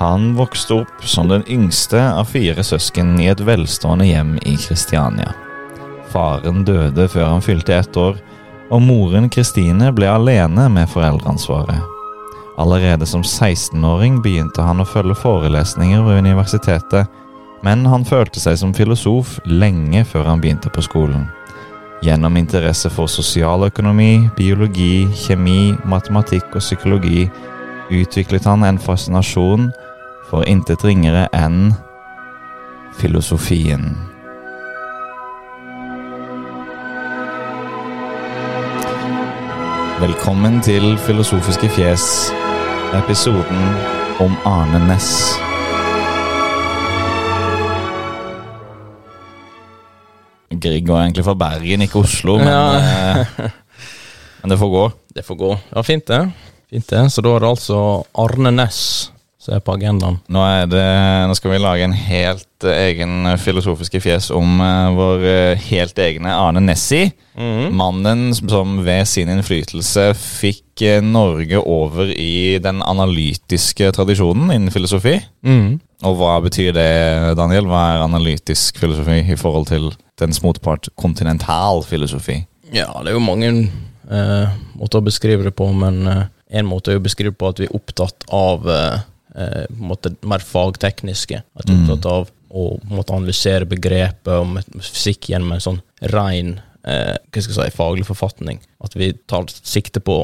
Han vokste opp som den yngste av fire søsken i et velstående hjem i Kristiania. Faren døde før han fylte ett år, og moren Kristine ble alene med foreldreansvaret. Allerede som 16-åring begynte han å følge forelesninger ved universitetet, men han følte seg som filosof lenge før han begynte på skolen. Gjennom interesse for sosialøkonomi, biologi, kjemi, matematikk og psykologi utviklet han en fascinasjon for intet ringere enn filosofien. Velkommen til Filosofiske fjes, episoden om Arne Næss. Grieg går egentlig fra Bergen, ikke Oslo, men, Ja. eh, men det får gå. Det får gå. Ja, fint det. Fint det. Så da er det altså Arne Næss som er på agendaen. Nå, er det, nå skal vi lage en helt eh, egen filosofiske fjes om uh, vår eh, helt egne Arne Nessi. Mannen som ved sin innflytelse fikk eh, Norge over i den analytiske tradisjonen innen filosofi. Mm. Og hva betyr det, Daniel? Hva er analytisk filosofi i forhold til dens motpart kontinental filosofi? Ja, det er jo mange uh, måter å beskrive det på, men én en måte er å beskrive på at vi er opptatt av eh, på en måte mer fagtekniske. At vi er opptatt av å måte analysere begrepet og fysikk gjennom en sånn rein eh, hva skal jeg si, faglig forfatning. At vi tar sikte på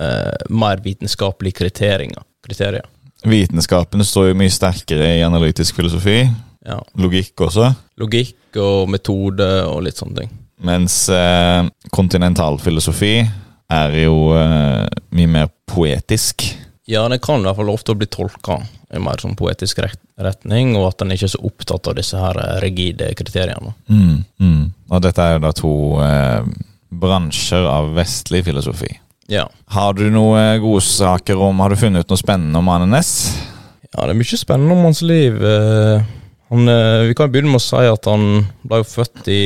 eh, mer vitenskapelige kriterier. kriterier. Vitenskapen står jo mye sterkere i analytisk filosofi. Ja. Logikk også. Logikk og metode og litt sånne ting. Mens eh, kontinentalfilosofi er jo eh, mye mer poetisk. Ja, det kan i hvert fall ofte bli tolka i mer sånn poetisk retning, og at en ikke er så opptatt av disse her eh, rigide kriteriene. Mm, mm. Og dette er jo da to eh, bransjer av vestlig filosofi. Ja. Har du noen gode saker om Har du funnet ut noe spennende om Arne Næss? ja, det er mye spennende om hans liv. Eh, Han, eh, vi kan begynne med å si at han ble jo født i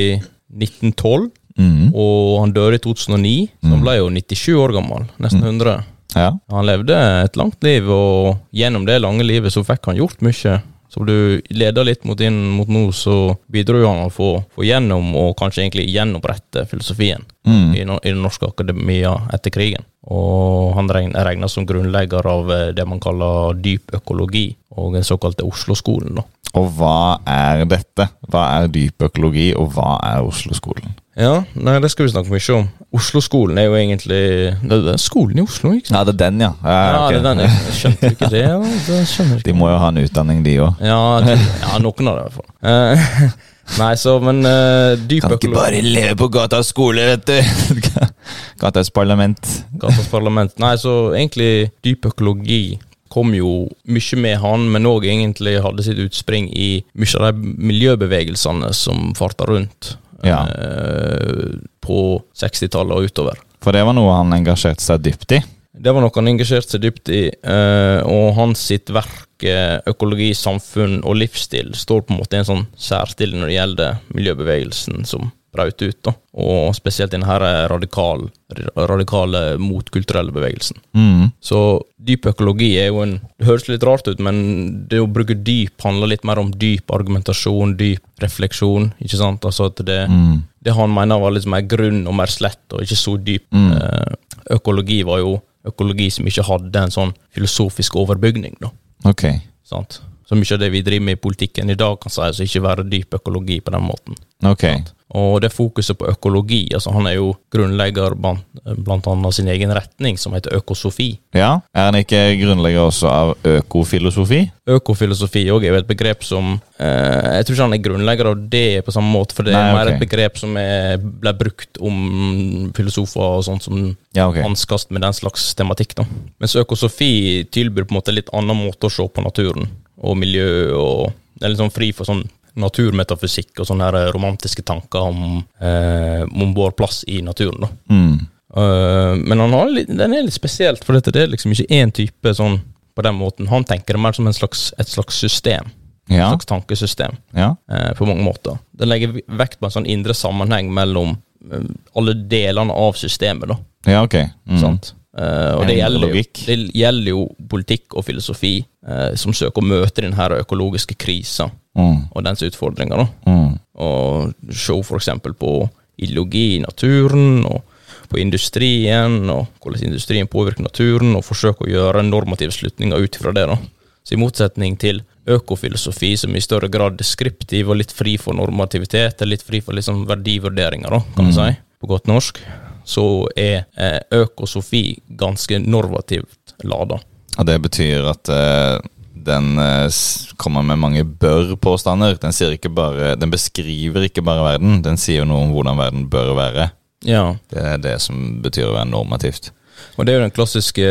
1912, Mm. og han døde i 2009, så han ble jo 97 år gammel, nesten 100. Ja. Han levde et langt liv, og gjennom det lange livet så fikk han gjort mye. Så du leder litt mot inn mot nå, så bidro han å få, få gjennom, og kanskje egentlig gjenopprette filosofien Mm. i, no, i den norske akademia etter krigen. Og han regn- regna som grunnlegger av eh, det man kaller dyp økologi, og den såkalte Oslo-skolen. Og hva er dette? Hva er dyp økologi, og hva er Oslo-skolen? Ja, nei, det skal vi snakke mye om. Oslo-skolen er jo egentlig Det er skolen i Oslo, ikke sant? Ja, det er den, ja. ja, Ja, det er den. Jeg skjønte ikke det. Det skjønner ikke. De må jo ha en utdanning, de òg. Ja, ja, noen av det i hvert fall. Eh, nei, så, men uh, dyp Kan ikke bare leve på gatas skole, vet du. Gatas parlament. Gatas parlament. Nei, så egentlig dyp økologi kom jo mye med han, men òg egentlig hadde sitt utspring i mye av de miljøbevegelsene som farta rundt Ja. eh, på 60-tallet og utover. For det var noe han engasjerte seg dypt i. Det var noe han engasjerte seg dypt i, eh, og hans sitt verk eh, 'Økologi, samfunn og livsstil' står på en måte i en sånn særstilling når det gjelder miljøbevegelsen som brøt ut, da. og spesielt denne her radikal, radikale motkulturelle bevegelsen. Mm. Så dyp økologi er jo en Det høres litt rart ut, men det å bruke dyp handler litt mer om dyp argumentasjon, dyp refleksjon, ikke sant? Altså at det, Mm. det han mener var litt mer grunn og mer slett, og ikke så dyp. Mm. Eh, økologi var jo økologi som ikke hadde en sånn filosofisk overbygning, da. Ok. Sant? Så mye av det vi driver med i politikken i dag, kan sies å ikke være dyp økologi på den måten. Ok. Og det fokuset på økologi, altså han er jo grunnlegger blant, blant annet sin egen retning, som heter økosofi. Ja, Er han ikke grunnlegger også av økofilosofi? Økofilosofi også er jo et begrep som eh, Jeg tror ikke han er grunnlegger av det på samme måte, for det er mer okay. et begrep som er, ble brukt om filosofer og sånt som Ja, okay. hanskes med den slags tematikk. da. Mens økosofi tilbyr på en måte litt annen måte å se på naturen og miljø, og det er litt sånn fri for sånn naturmetafysikk og sånne her romantiske tanker om, eh, om vår plass i naturen. da. Mm. Uh, men han har litt, den er litt spesielt, for dette det er liksom ikke én type sånn på den måten. Han tenker det mer som en slags, et slags system. Ja. Et slags tankesystem, ja. eh, på mange måter. Den legger vekt på en sånn indre sammenheng mellom eh, alle delene av systemet, da. Ja, ok. Mm. Sant? Eh, og det gjelder, jo, det gjelder jo politikk og filosofi uh, som søker å møte denne økologiske krisa Mm. og dens utfordringer. Mm. Og se eksempel på ideologi i naturen, og på industrien, og hvordan industrien påvirker naturen, og forsøke å gjøre normative slutninger ut fra det. da. Så i motsetning til økofilosofi, som i større grad deskriptiv og litt fri for normativitet, eller litt fri for liksom verdivurderinger, da, kan man si, på godt norsk, så er eh, økosofi ganske normativt lada. Og det betyr at eh, den eh, kommer med mange bør-påstander. Den, den beskriver ikke bare verden, den sier noe om hvordan verden bør være. Ja, Det er det som betyr å være normativt. Og det er jo den klassiske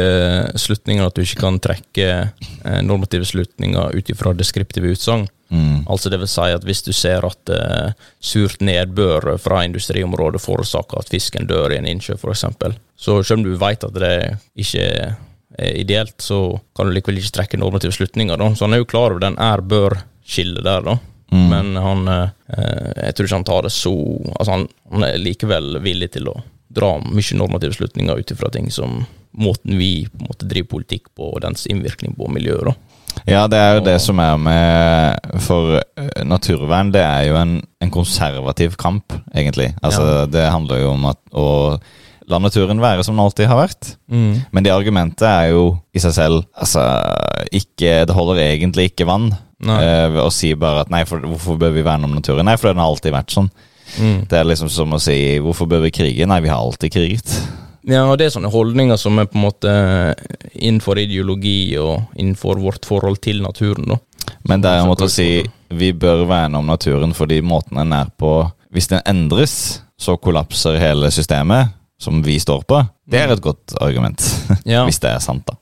slutningen at du ikke kan trekke normative slutninger ut ifra deskriptive utsagn. Mm. Altså det vil si at hvis du ser at uh, surt nedbør fra industriområdet forårsaker at fisken dør i en innsjø, f.eks., så selv om du vet at det ikke er ideelt, så kan du likevel ikke trekke normative slutninger. Da. Så han er jo klar over den er-bør-skillet der, da. Mm. Men han uh, Jeg tror ikke han tar det så Altså, han, han er likevel villig til å dra mye normative slutninger ut ifra ting som måten vi på en måte driver politikk på, og dens innvirkning på miljøet. da. Ja, det er jo det som er med For eh, naturvern, det er jo en, en konservativ kamp, egentlig. Altså, Det handler jo om at å la naturen være som den alltid har vært. Men det argumentet er jo i seg selv Altså, ikke Det holder egentlig ikke vann. Eh, å si bare at nei, for, hvorfor bør vi verne om naturen? Nei, for den har alltid vært sånn. Mm. Det er liksom som å si hvorfor bør vi krige? Nei, vi har alltid kriget. Ja, og det er sånne holdninger som er på en måte innenfor ideologi og innenfor vårt forhold til naturen, da. Men derimot å Så- si vi bør verne om naturen fordi måten den er på Hvis den endres, så kollapser hele systemet som vi står på. Det er et godt argument. Ja. Hvis det er sant, da.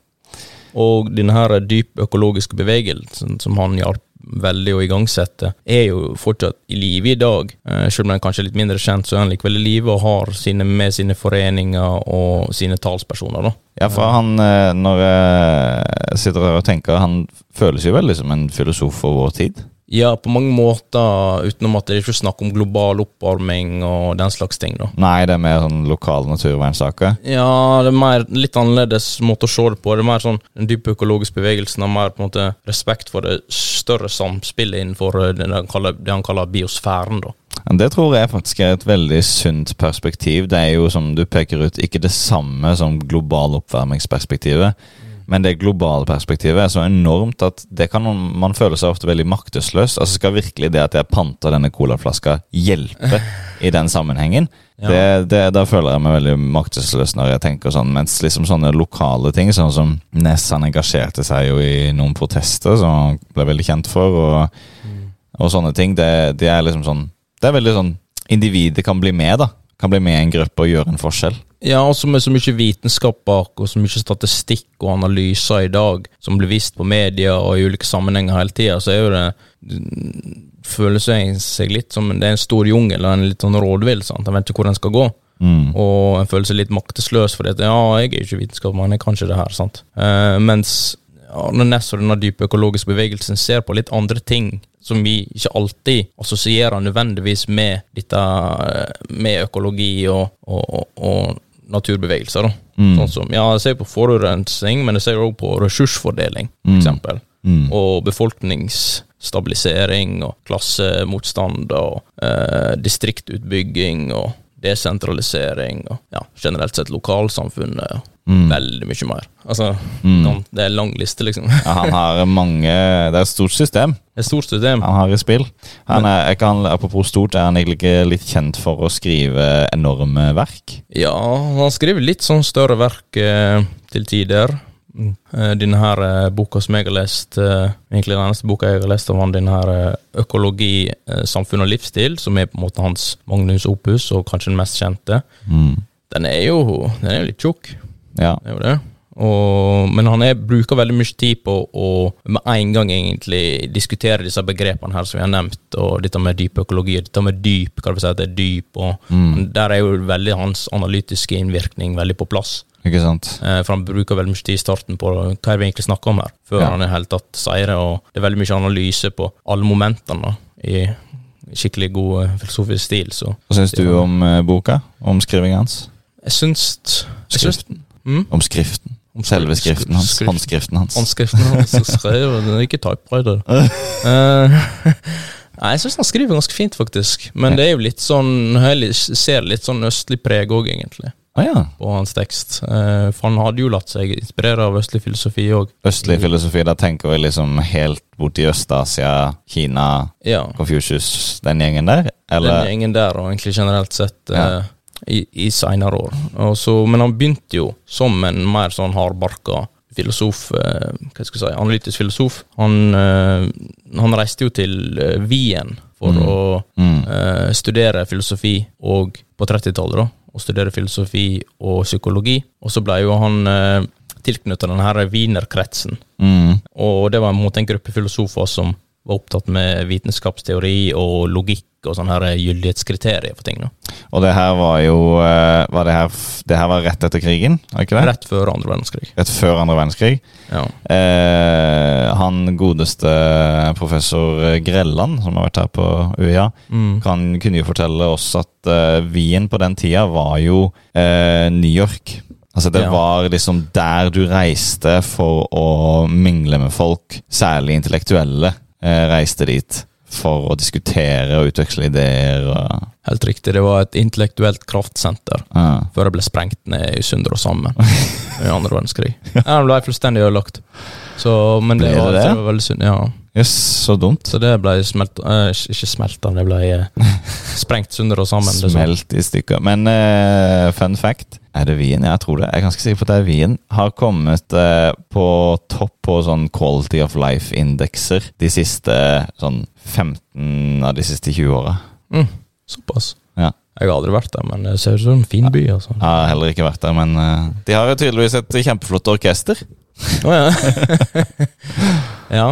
Og denne her dyp økologiske bevegelsen som han hjalp veldig å igangsette, er jo fortsatt i live i dag. Eh, Selv om den kanskje er litt mindre kjent, så er han likevel i live og har sine, med sine foreninger og sine talspersoner. da. Ja, for han, eh, når jeg sitter her og tenker, han føles jo veldig som en filosof for vår tid. Ja, på mange måter, utenom at det er ikke snakk om global oppvarming og den slags ting. da. Nei, det er mer sånn lokale naturvernsaker. Ja, det er mer litt annerledes måte å se det på. Det er mer sånn Den dype økologiske bevegelsen har mer på en måte respekt for det større samspillet innenfor eh, det han kaller, det han kaller biosfæren. da. Det tror jeg faktisk er et veldig sunt perspektiv. Det er jo, som du peker ut, ikke det samme som global oppvarmingsperspektivet. Men det globale perspektivet er så enormt at det kan man, man føler seg ofte veldig maktesløs. Altså Skal virkelig det at jeg panter denne colaflaska hjelpe i den sammenhengen? Ja. Det, det, da føler jeg meg veldig maktesløs når jeg tenker sånn. Mens liksom sånne lokale ting, sånn som Ness, han engasjerte seg jo i noen protester som han ble veldig kjent for, og, og sånne ting. Det, det er liksom sånn Det er veldig sånn Individet kan bli med, da. Kan bli med i en gruppe og gjøre en forskjell. Ja, også med så mye vitenskap bak, og så mye statistikk og analyser i dag som blir vist på media og i ulike sammenhenger hele tida, så er jo det mm, Føles seg litt som det er en stor jungel og en litt sånn rådvill. sant? En vet ikke hvor den skal gå. Mm. Og en føler seg litt maktesløs fordi at ja, jeg er jo ikke vitenskapsmann, jeg kan ikke det her. sant? Eh, mens Arne Næss og denne dype økologiske bevegelsen ser på litt andre ting som vi ikke alltid assosierer nødvendigvis med dette eh, med økologi og, og, og, og naturbevegelser. da. Mm. Sånn som, ja, Jeg ser på forurensning, men jeg ser også på ressursfordeling, for Mm. Mm. Og befolkningsstabilisering og klassemotstand og eh, distriktutbygging og desentralisering og ja, generelt sett lokalsamfunnet Mm. veldig mye mer. Altså, Mm. Det er lang liste, liksom. Ja, han har mange Det er et stort system et stort system. han har i spill. Han er, jeg kan, apropos stort, er han egentlig litt kjent for å skrive enorme verk? Ja, han skriver litt sånn større verk eh, til tider. Mm. Eh, Denne her eh, boka som jeg har lest, eh, egentlig den eneste boka jeg har lest av han, denne her Økologi, samfunn og livsstil, som er på en måte hans magnus opus, og kanskje den mest kjente, Mm. den er jo, den er jo litt tjukk. Ja. Det er jo det. Og, men han er, bruker veldig mye tid på å med en gang egentlig diskutere disse begrepene her som vi har nevnt, og dette med dyp økologi, og dette med dyp, hva det vil si at det er dyp, og Mm. der er jo veldig hans analytiske innvirkning veldig på plass. Ikke sant? Eh, For han bruker veldig mye tid i starten på hva vi egentlig snakker om her, før Ja. han i hele tatt sier det, og det er veldig mye analyse på alle momentene i skikkelig god eh, filosofisk stil, så Hva syns du om eh, boka? Om skrivingen hans? jeg syns, jeg syns? Mm? Om skriften. Om selve skriften hans. Skrift- Håndskriften hans. Håndskriften hans skrevet, den er ikke typewriter. uh, Nei, jeg syns han skriver ganske fint, faktisk. Men det er jo litt sånn Jeg ser litt sånn østlig preg òg, egentlig, Ah, ja. på hans tekst. Uh, for han hadde jo latt seg inspirere av østlig filosofi òg. Østlig filosofi, da tenker vi liksom helt borti Øst-Asia, Kina, Ja. Confucius, den gjengen der? Den gjengen der, og egentlig generelt sett Ja. I, i seinere år. Og så- men han begynte jo som en mer sånn hardbarka filosof, eh, hva skal jeg si, analytisk filosof. Han, eh, han reiste jo til eh, Wien for Mm. å Mm. eh, studere filosofi, og på 30-tallet, da. Og studere filosofi og psykologi. Og så ble jo han eh, tilknytta denne Wienerkretsen. Mm. Og det var en, måte en gruppe filosofer som var opptatt med vitenskapsteori og logikk og sånne her gyldighetskriterier for ting. da. Og det her var jo eh, var det, her, det her var rett etter krigen, Er ikke det? Rett før andre verdenskrig. Rett før andre verdenskrig. Ja. Eh, han godeste professor Grelland, som har vært her på UiA, Mm. kan, kunne jo fortelle oss at eh, Wien på den tida var jo eh, New York. Altså Det Ja. var liksom der du reiste for å mingle med folk, særlig intellektuelle. Eh, reiste dit for å diskutere og utveksle ideer. Og, Helt riktig, det var et intellektuelt kraftsenter Ja. før det ble sprengt ned i Sunder og sammen i andre verdenskrig. Ja, det ble fullstendig ødelagt. Så, men det Ble det var, det? det var veldig synd. Ja. Jøss, så dumt. Så det ble smelt eh, Ikke smelta, det ble eh, sprengt Sunder og sammen. liksom. Smelt i stykker. Men eh, fun fact Er det Wien? Jeg tror det. Jeg er ganske sikker på at det er Wien. Har kommet på topp på sånn quality of life-indekser de siste sånn 15 av de siste 20 åra. Mm, såpass. Ja. Jeg har aldri vært der, men det ser ut som en fin by. altså. Jeg har heller ikke vært der, men de har jo tydeligvis et kjempeflott orkester. Å ja. ja.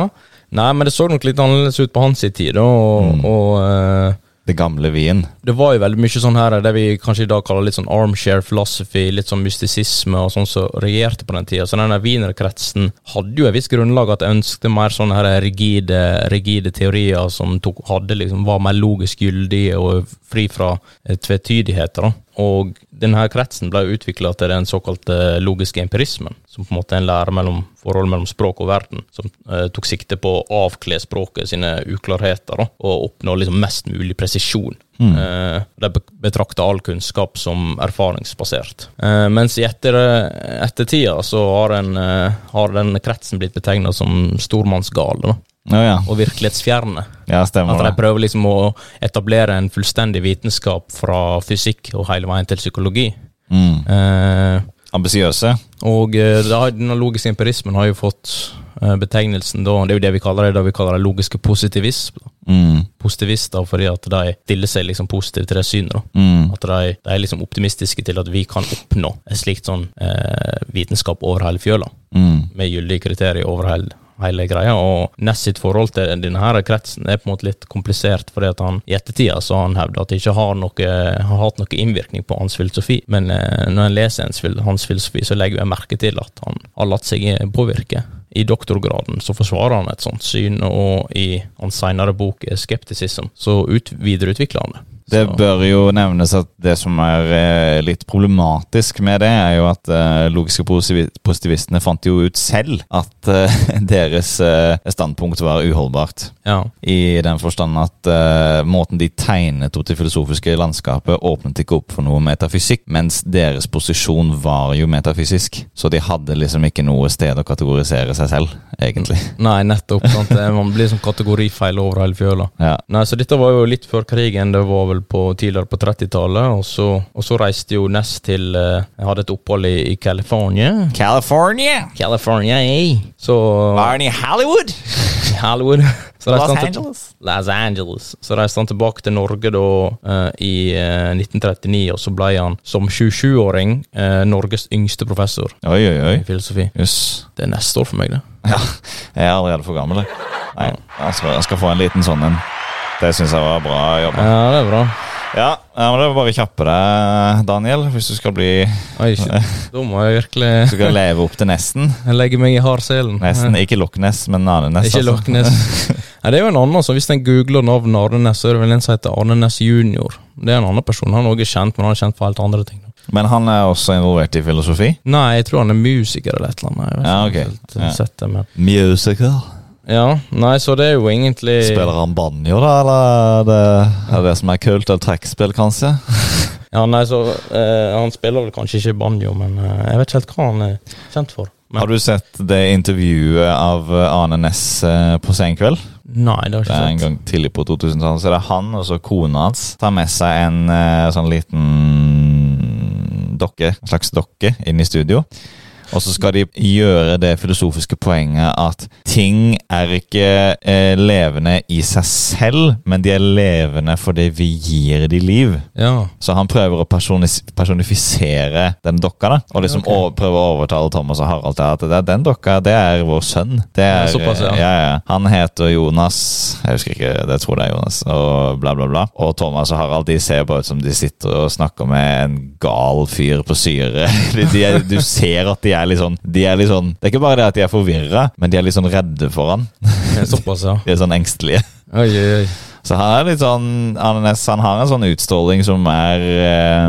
Nei, men det så nok litt annerledes ut på hans tid, da, og, Mm. og uh, Det gamle Wien. det var jo veldig mye sånn her det vi kanskje i dag kaller litt sånn armchair philosophy, litt sånn mystisisme og sånn som regjerte på den tida. Så den wienerkretsen hadde jo et visst grunnlag at jeg ønsket mer sånne her rigide, rigide teorier som tok, hadde liksom, var mer logisk gyldige og fri fra eh, tvetydigheter. da. Og denne kretsen ble utvikla til den såkalte logiske empirismen, som på en måte er en lære mellom forholdet mellom språk og verden, som eh, tok sikte på å avkle språket sine uklarheter da, og oppnå liksom mest mulig presisjon. Eh, de betrakta all kunnskap som erfaringsbasert. Eh, mens i etter, ettertida så har, en, eh, har den kretsen blitt betegna som stormannsgale da, Å ja. og virkelighetsfjerne. ja, stemmer At de prøver liksom å etablere en fullstendig vitenskap fra fysikk og hele veien til psykologi. Mm. Eh, Ambisiøse. og eh, har- den logiske empirismen har jo fått eh, betegnelsen da, det er jo det vi kaller det, da vi kaller det logiske positivism. Mm. Positivister fordi at de stiller seg liksom positive til det synet. Mm. At de, de er liksom optimistiske til at vi kan oppnå et slikt sånn eh, vitenskap over hele fjøla. Mm. Med gyldige kriterier over hele, hele greia. Og Ness sitt forhold til denne her kretsen er på en måte litt komplisert, fordi at han i ettertida så har han hevda at det ikke har, noe, har hatt noe innvirkning på hans filosofi. Men eh, når en leser hans, hans filosofi, så legger jeg merke til at han har latt seg påvirke. I doktorgraden så forsvarer han et sånt syn, og i hans senere bok eh, 'Skepticism' så ut, videreutvikler han det. Det bør jo nevnes at det som er eh, litt problematisk med det, er jo at eh, logiske positivistene fant jo ut selv at eh, deres standpunkt var uholdbart. Ja. I den forstand at måten de tegnet opp det filosofiske landskapet, åpnet ikke opp for noe metafysikk, mens deres posisjon var jo metafysisk. Så de hadde liksom ikke noe sted å kategorisere seg selv, egentlig. Nei, nettopp. Sant? Man blir som kategorifeil over hele fjøla. Ja. Nei, så dette var jo litt før krigen, det var vel på, tidligere på 30-tallet, og, så- og så reiste jo Ness til uh, Jeg hadde et opphold i, i California. California! California, eh. Så Var han i Hollywood? Hollywood. Så Los Angeles. til-? Los Angeles. Så reiste han tilbake til Norge da uh, i uh, 1939, og så ble han som 27-åring uh, Norges yngste professor Oi, oi, oi. i filosofi. Yes. Det er neste år for meg, det. Ja, jeg er allerede for gammel. jeg. Nei, jeg skal, jeg skal få en liten sånn en. Det syns jeg var bra jobba. Ja, det er bra. Ja, ja, men det er bare kjappe deg, Daniel, hvis du skal bli Oi. Da må jeg virkelig Du skal leve opp til nesten. Jeg legger meg i hardselen. Nesten, Ikke Loch Ness, men Arnenes. Ikke altså. Ness. Nei, det er jo en annen, så Hvis en googler navnet Arnenes, så er det vel en som heter Arnenes junior. Det er en annen person. Han er også kjent, men han er kjent for helt andre ting. Men han er også involvert i filosofi? Nei, jeg tror han er musiker eller et eller annet. Jeg vet Ja, okay. ok. helt, eh, Ja. Musical. Ja, nei, så det er jo egentlig Spiller han banjo, da, eller er det, er det som er kult? Eller trekkspill, kanskje? Ja, nei, så eh, Han spiller vel kanskje ikke banjo, men eh, jeg vet ikke helt hva han er kjent for. Men, Har du sett det intervjuet av Ane Næss eh, på Senkveld? Nei, det har Det er jeg en ikke sett. gang tidlig på 2000-tallet. Så det er han og så kona hans tar med seg en eh, sånn liten dokke, en slags dokke, inn i studio. Og så skal de gjøre det filosofiske poenget at ting er ikke eh, levende i seg selv, men de er levende fordi vi gir de liv. Ja. Så han prøver å personifisere den dokka, da. Og liksom Ok. å- prøver å overtale Thomas og Harald til at det er den dokka, det er vår sønn. Det er, Ja, såpass, ja. ja, ja. Han heter Jonas, jeg husker ikke, det tror det er Jonas, og bla, bla, bla. Og Thomas og Harald de ser bare ut som de sitter og snakker med en gal fyr på syre. De, de du ser at de er litt sånn de er litt sånn Det er ikke bare det at de er forvirra, men de er litt sånn redde for han. Såpass, ja. De er sånn engstelige. Oi, oi, oi. Så han er litt sånn Arne Næss han har en sånn utstråling som er eh,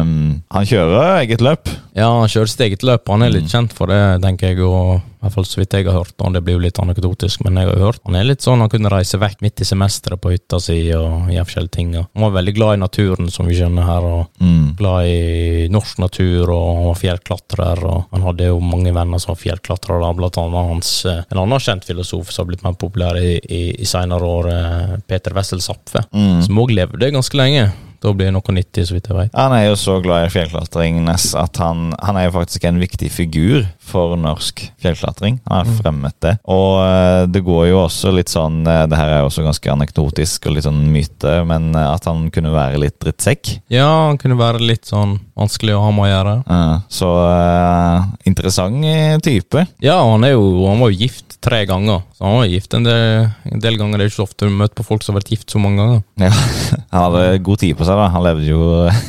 Han kjører eget løp. Ja, han kjører sitt eget løp. Han er Mm. litt kjent for det, tenker jeg. Og i hvert fall så vidt jeg har hørt. Og det blir jo litt anekdotisk, men jeg har hørt Han er litt sånn han kunne reise vekk midt i semesteret på hytta si og gjøre forskjellige ting. Han var veldig glad i naturen, som vi skjønner her. Og Mm. glad i norsk natur, og han var fjellklatrer. Og han hadde jo mange venner som var fjellklatrere, blant annet hans eh, en annen kjent filosof som har blitt mer populær i, i, i seinere år, eh, Peter Wessel Zapfe, Mm. som òg levde ganske lenge. Da blir det noe 90, så vidt jeg vet. Han er jo så glad i fjellklatring Ness, at han, han er jo faktisk en viktig figur for norsk fjellklatring. Han har fremmet det. Og eh, det går jo også litt sånn eh, Det her er jo også ganske anekdotisk og litt sånn myte, men eh, at han kunne være litt drittsekk. Ja, han kunne være litt sånn vanskelig å ha med å gjøre. Ja, så uh, interessant type. Ja, han, er jo, han var jo gift tre ganger. Så han var gift en del, en del ganger. Det er ikke så ofte du møter på folk som har vært gift så mange ganger. Ja, han hadde god tid på seg, da. Han levde jo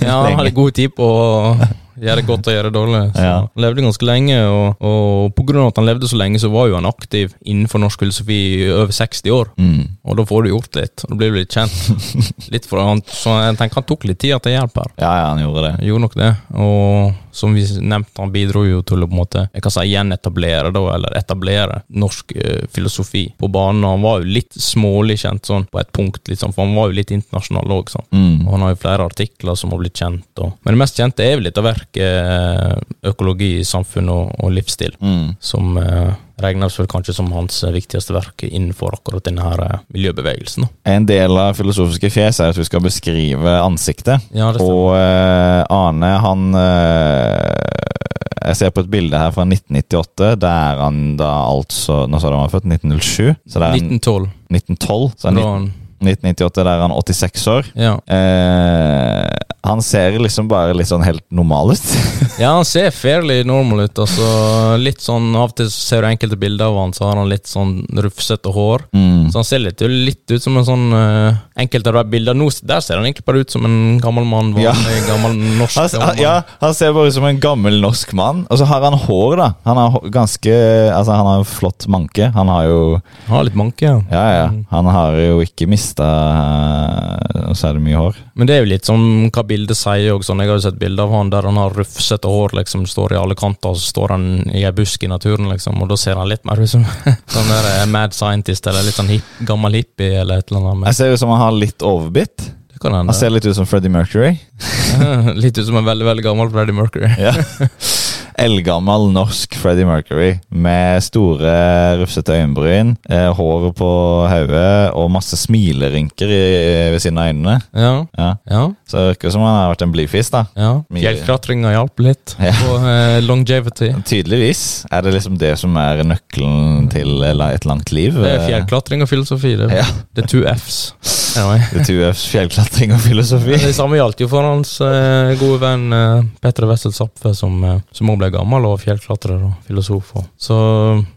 Ja, han hadde god tid på å gjøre godt og gjøre dårlig. Så Ja. Han levde ganske lenge, og, og av at han levde så lenge, så var jo han aktiv innenfor norsk filosofi i over 60 år. mm. Og da får du gjort litt, og da blir du litt kjent. Litt for han, Så jeg tenker han tok litt tid til hjelp her. Ja, ja, han gjorde det. Han gjorde nok det, og som vi nevnte, han bidro jo til å på en måte, jeg kan si gjenetablere, da, eller etablere norsk eh, filosofi på banen. Han var jo litt smålig kjent sånn på et punkt, liksom, for han var jo litt internasjonal òg. Sånn. Mm. Han har jo flere artikler som har blitt kjent. Og, men det mest kjente er vel litt av verket eh, 'Økologi samfunn og, og livsstil', Mm. som eh, regnes vel kanskje som hans eh, viktigste verk innenfor akkurat denne her eh, miljøbevegelsen. En del av filosofiske fjes er at vi skal beskrive ansiktet. Ja, det. Og uh, Arne, han uh, Jeg ser på et bilde her fra 1998. Der er han da altså Nå sa du han var født 1907. Så det er 1912. 1912. Så er Da han han, 1998, der er han 86 år. ja. Eh, han ser liksom bare litt sånn helt normal ut. Ja, han ser fairly normal ut. Altså, litt sånn, Av og til ser du enkelte bilder av han, så har han litt sånn rufsete hår. Mm. Så han ser litt, litt ut som en sånn uh, Enkelte av de bildene nå, der ser han egentlig bare ut som en gammel mann. Ja. Gammel norsk Han, gammel mann. ja, han ser bare ut som en gammel norsk mann. Og så har han hår, da. Han har ganske Altså, han har flott manke. Han har jo Han har litt manke, ja. Ja, ja. Han har jo ikke mista Så er det mye hår. Men det er jo litt sånn hva bildet sier òg. Sånn. Jeg har jo sett bilder av han der han har rufsete hår, liksom, står i alle kanter, og så står han i ei busk i naturen, liksom, og da ser han litt mer ut som sånn der eh, mad scientist, eller litt sånn hip, gammel hippie, eller et eller annet. Men Jeg ser ut som han har litt overbitt. det kan hende. Han ser litt ut som Freddie Mercury. litt ut som en veldig, veldig gammel Freddie Mercury. Ja. Eldgammel norsk Freddie Mercury med store, rufsete øyenbryn, eh, håret på hodet og masse smilerynker i, ved siden av øynene. Ja, Ja. ja. Så det virker som han har vært en blyfis, da. ja. Fjellklatringa hjalp litt Ja. på eh, longevity. Tydeligvis er det liksom det som er nøkkelen til et langt liv. Det er fjellklatring og filosofi. Det, Ja. det er two Fs. Anyway. Det er 2Fs fjellklatring og filosofi. Det samme gjaldt jo for hans eh, gode venn Petter Wessel Zapfe, som uh, også gammel og fjellklatrer og filosof. Og. Så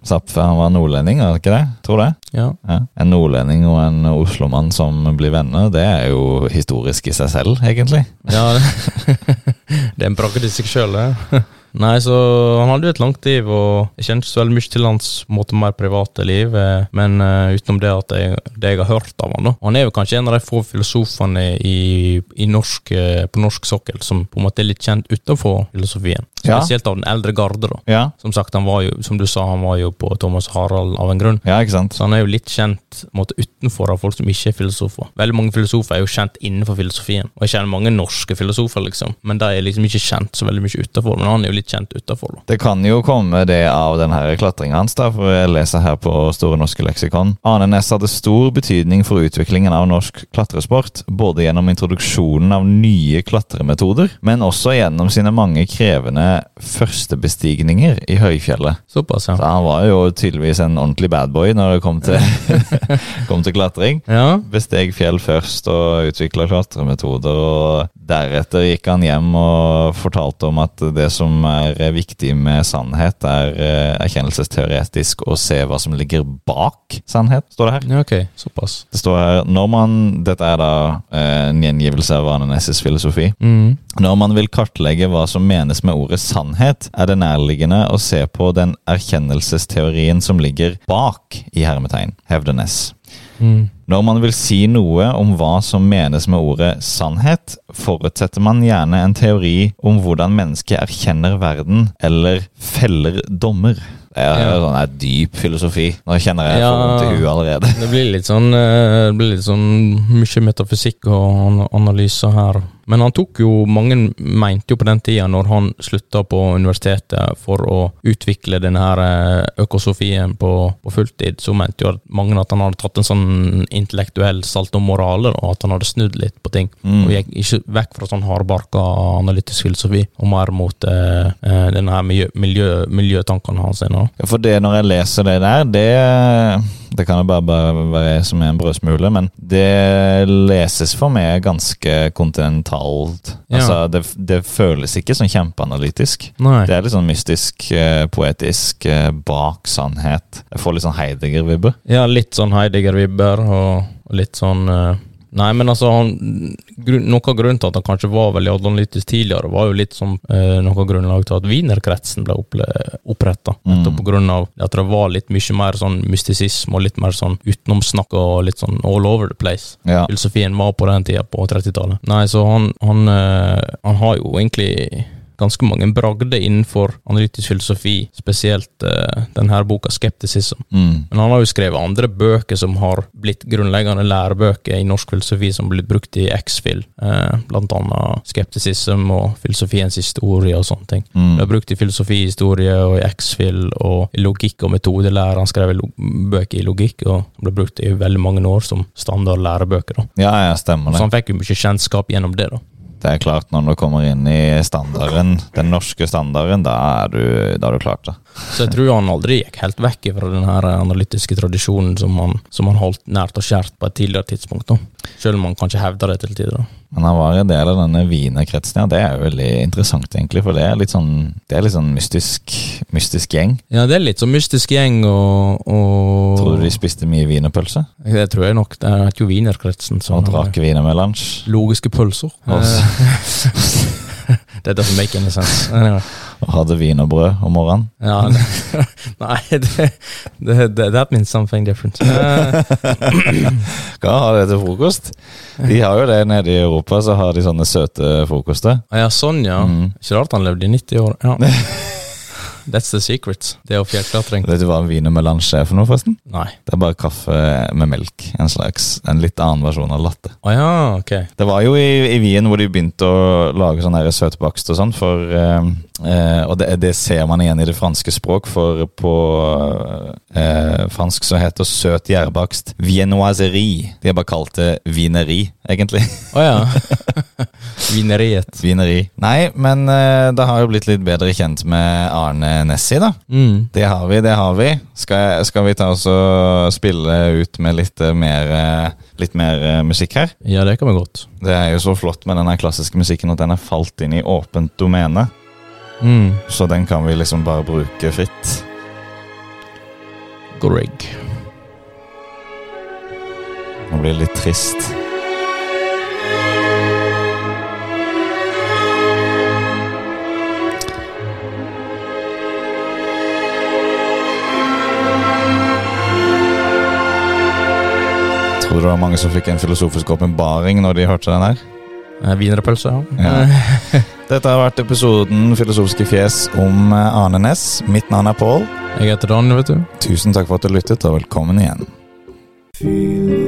Zapfe han var nordlending, er det ikke det? Tror det. ja. Ja. En nordlending og en oslomann som blir venner, det er jo historisk i seg selv, egentlig. ja det, det er en bragd i seg sjøl, det. Nei, så han hadde jo et langt liv, og jeg ikke så veldig mye til hans måte, mer private liv, eh, men eh, utenom det at jeg, det jeg har hørt av han da. Han er jo kanskje en av de få filosofene i, i norsk, eh, på norsk sokkel som på en måte er litt kjent utenfor filosofien. Ja. Spesielt av den eldre garde, da. Ja, Som sagt, han var jo, som du sa, han var jo på Thomas Harald av en grunn. ja ikke sant? Så han er jo litt kjent måte, utenfor av folk som ikke er filosofer. Veldig mange filosofer er jo kjent innenfor filosofien, og jeg kjenner mange norske filosofer, liksom, men de er liksom ikke kjent så veldig mye utenfor. Men han er jo litt kjent utenfor. Det kan jo komme det av den her klatringa hans, da, for jeg leser her på Store norske leksikon. Arne Næss hadde stor betydning for utviklingen av norsk klatresport, både gjennom introduksjonen av nye klatremetoder, men også gjennom sine mange krevende førstebestigninger i høyfjellet. Såpass, Så ja. han var jo tydeligvis en ordentlig badboy når det kom til, kom til klatring. Ja, Besteg fjell først og utvikla klatremetoder, og deretter gikk han hjem og fortalte om at det som er viktig med sannhet, er eh, erkjennelsesteoretisk å se hva som ligger bak sannhet, står det her. ja ok, såpass. Det står her når man, Dette er da eh, en gjengivelse av Ananesses filosofi. Mm. Når man vil kartlegge hva som menes med ordet sannhet, er det nærliggende å se på den erkjennelsesteorien som ligger bak i hermetegn, hevder Næss. Mm. Når man vil si noe om hva som menes med ordet sannhet, forutsetter man gjerne en teori om hvordan mennesket erkjenner verden eller feller dommer. Det er Ja. sånn her dyp filosofi. Nå kjenner jeg Ja. for vondt i huet allerede. Det blir litt sånn eh, Det blir litt sånn mye metafysikk og analyser her. Men han tok jo Mange mente jo på den tida, når han slutta på universitetet for å utvikle denne her eh, økosofien på, på fulltid, så mente jo mange at han hadde tatt en sånn intellektuell salt om moraler, og at han hadde snudd litt på ting. Mm. Og gikk ikke vekk fra sånn hardbarka analytisk filosofi, og mer mot eh, eh, denne her miljø, miljø, miljøtankene hans. Ja, For det når jeg leser det der, det, det kan jo bare, bare være som en brødsmule, men det leses for meg ganske kontinentalt. Ja. Altså, det, det føles ikke sånn kjempeanalytisk. Nei. Det er litt sånn mystisk, eh, poetisk, eh, bak sannhet. Jeg får litt sånn Heidegger-vibber. Ja, litt sånn Heidegger-vibber og litt sånn eh, Nei, men altså han, grunn, Noe av grunnen til at han kanskje var veldig analytisk tidligere, var jo litt som eh, noe av grunnlaget til at Wienerkretsen ble oppretta. Mm. Nettopp på grunn av at det var litt mye mer sånn mystisisme og litt mer sånn utenomsnakk og litt sånn all over the place. Ja. Filosofien var på den tida, på 30-tallet. Nei, så han, han, eh, han har jo egentlig ganske mange bragder innenfor analytisk filosofi, spesielt uh, denne boka 'Skepticism'. Mm. Men han har jo skrevet andre bøker som har blitt grunnleggende lærebøker i norsk filosofi, som blitt brukt i X-Fil, uh, blant annet skeptisism og filosofiens historie og sånne ting. Mm. Det er brukt i filosofihistorie og i X-Fil og i logikk og metodelære. Han skrev bøker i logikk, og ble brukt i veldig mange år som standard lærebøker. da. ja, ja, stemmer det. Så han fikk jo mye kjennskap gjennom det. da. Det er klart, når du kommer inn i standarden, den norske standarden, da er du, da er du klart det. Så jeg tror han aldri gikk helt vekk fra den her analytiske tradisjonen som han, som han holdt nært og kjært på et tidligere tidspunkt. da. Selv om han kanskje hevder det til tider. da. Men han var en del av denne wienerkretsen, ja. Det er jo veldig interessant, egentlig. For det er litt sånn, det er litt sånn mystisk, mystisk gjeng. Ja, det er litt sånn mystisk gjeng og, og Tror du de spiste mye wienerpølse? Det tror jeg nok. Det er jo Wienerkretsen Og drakk wienermelange? Logiske pølser. Og s- det doesn't make any sense. Anyway. og hadde wienerbrød om morgenen? Ja, nei, det, det, det, that means something different. Eh, Hva har det til frokost? De har jo det nede i Europa, så har de sånne søte frokoster. ja, sånn, ja. Mm. Ikke rart han levde i 90 år. Ja. That's the secret. Det er fjellklatring. Vet du hva en wienermelange er for noe, forresten? Nei. Det er bare kaffe med melk. En slags, en litt annen versjon av latte. Å ja, ok. Det var jo i, i Wien hvor de begynte å lage sånn søtbakst og sånn, for eh, eh, Og det, det ser man igjen i det franske språk, for på eh, fransk så heter søt gjærbakst viennoiserie. De har bare kalt det vineri, egentlig. Å ja. Vineriet. Vineri. Nei, men eh, det har jo blitt litt bedre kjent med Arne Nessi, da. Mm. Det har vi, det har vi. Skal, skal vi ta oss og spille ut med litt eh, mer, eh, litt mer eh, musikk her? Ja, det kan vi godt. Det er jo så flott med denne klassiske musikken at den er falt inn i åpent domene. Mm. Så den kan vi liksom bare bruke fritt. Greg. Nå blir det litt trist. Tror du det var mange som fikk en filosofisk åpenbaring når de hørte den her? Eh, Wienerpølse, Ja. Dette har vært episoden Filosofiske fjes om eh, Arne Næss. Mitt navn er Pål. Jeg heter Dan, vet du. Tusen takk for at du lyttet, og velkommen igjen. Feel